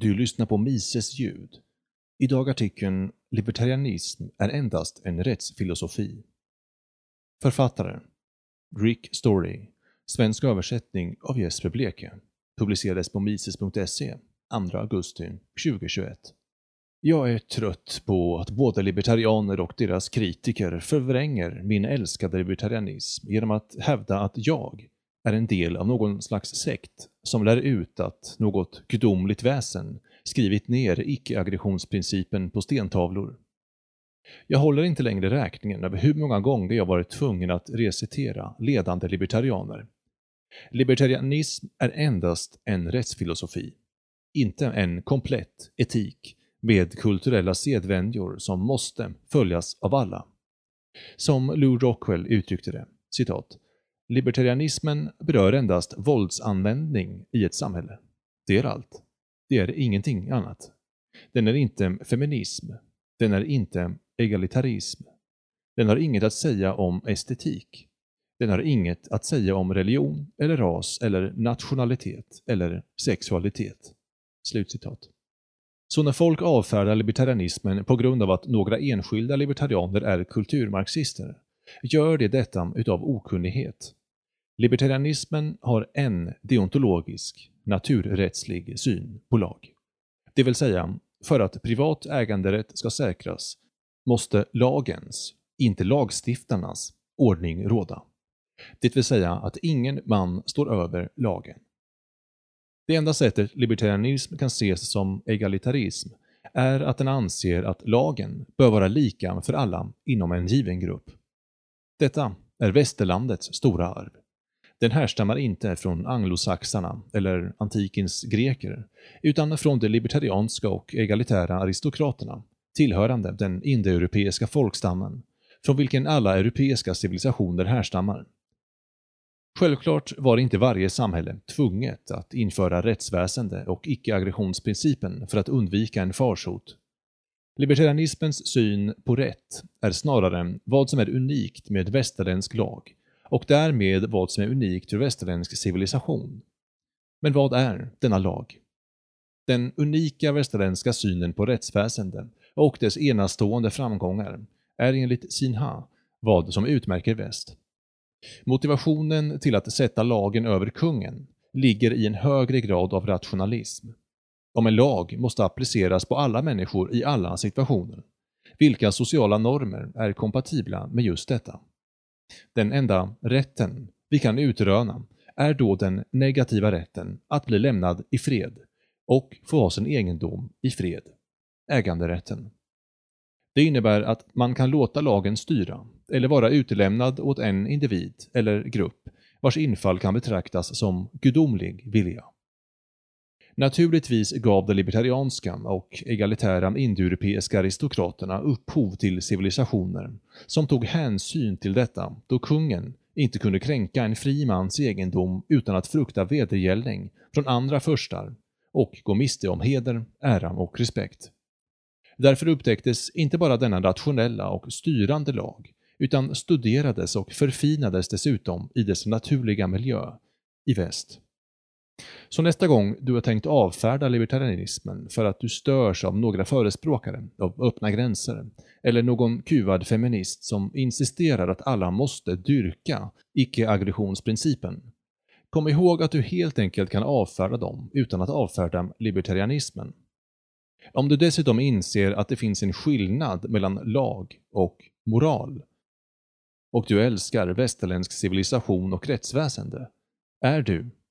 Du lyssnar på Mises ljud. Idag artikeln “Libertarianism är endast en rättsfilosofi”. Författare Rick Story. Svensk översättning av Jesper Bleke. Publicerades på mises.se 2 augusti 2021. Jag är trött på att både libertarianer och deras kritiker förvränger min älskade libertarianism genom att hävda att jag är en del av någon slags sekt som lär ut att något gudomligt väsen skrivit ner icke-aggressionsprincipen på stentavlor. Jag håller inte längre räkningen över hur många gånger jag varit tvungen att recitera ledande libertarianer. Libertarianism är endast en rättsfilosofi, inte en komplett etik med kulturella sedvänjor som måste följas av alla. Som Lou Rockwell uttryckte det, citat, Libertarianismen berör endast våldsanvändning i ett samhälle. Det är allt. Det är ingenting annat. Den är inte feminism. Den är inte egalitarism. Den har inget att säga om estetik. Den har inget att säga om religion, eller ras, eller nationalitet, eller sexualitet. Slutcitat. Så när folk avfärdar libertarianismen på grund av att några enskilda libertarianer är kulturmarxister, gör de detta utav okunnighet. Libertarianismen har en deontologisk, naturrättslig syn på lag. Det vill säga, för att privat äganderätt ska säkras måste lagens, inte lagstiftarnas, ordning råda. Det vill säga att ingen man står över lagen. Det enda sättet libertarianism kan ses som egalitarism är att den anser att lagen bör vara lika för alla inom en given grupp. Detta är västerlandets stora arv. Den härstammar inte från anglosaxarna eller antikens greker, utan från de libertarianska och egalitära aristokraterna, tillhörande den indoeuropeiska folkstammen, från vilken alla europeiska civilisationer härstammar. Självklart var inte varje samhälle tvunget att införa rättsväsende och icke-aggressionsprincipen för att undvika en farsot. Libertarianismens syn på rätt är snarare vad som är unikt med västerländsk lag och därmed vad som är unikt för västerländsk civilisation. Men vad är denna lag? Den unika västerländska synen på rättsväsenden och dess enastående framgångar är enligt Sinha vad som utmärker väst. Motivationen till att sätta lagen över kungen ligger i en högre grad av rationalism. Om en lag måste appliceras på alla människor i alla situationer, vilka sociala normer är kompatibla med just detta? Den enda rätten vi kan utröna är då den negativa rätten att bli lämnad i fred och få ha sin egendom i fred. Äganderätten. Det innebär att man kan låta lagen styra eller vara utelämnad åt en individ eller grupp vars infall kan betraktas som gudomlig vilja. Naturligtvis gav de libertarianska och egalitära indoeuropeiska aristokraterna upphov till civilisationer som tog hänsyn till detta då kungen inte kunde kränka en fri mans egendom utan att frukta vedergällning från andra förstar och gå miste om heder, ära och respekt. Därför upptäcktes inte bara denna rationella och styrande lag, utan studerades och förfinades dessutom i dess naturliga miljö, i väst. Så nästa gång du har tänkt avfärda libertarianismen för att du störs av några förespråkare av öppna gränser, eller någon kuvad feminist som insisterar att alla måste dyrka icke-aggressionsprincipen, kom ihåg att du helt enkelt kan avfärda dem utan att avfärda libertarianismen. Om du dessutom inser att det finns en skillnad mellan lag och moral, och du älskar västerländsk civilisation och rättsväsende, är du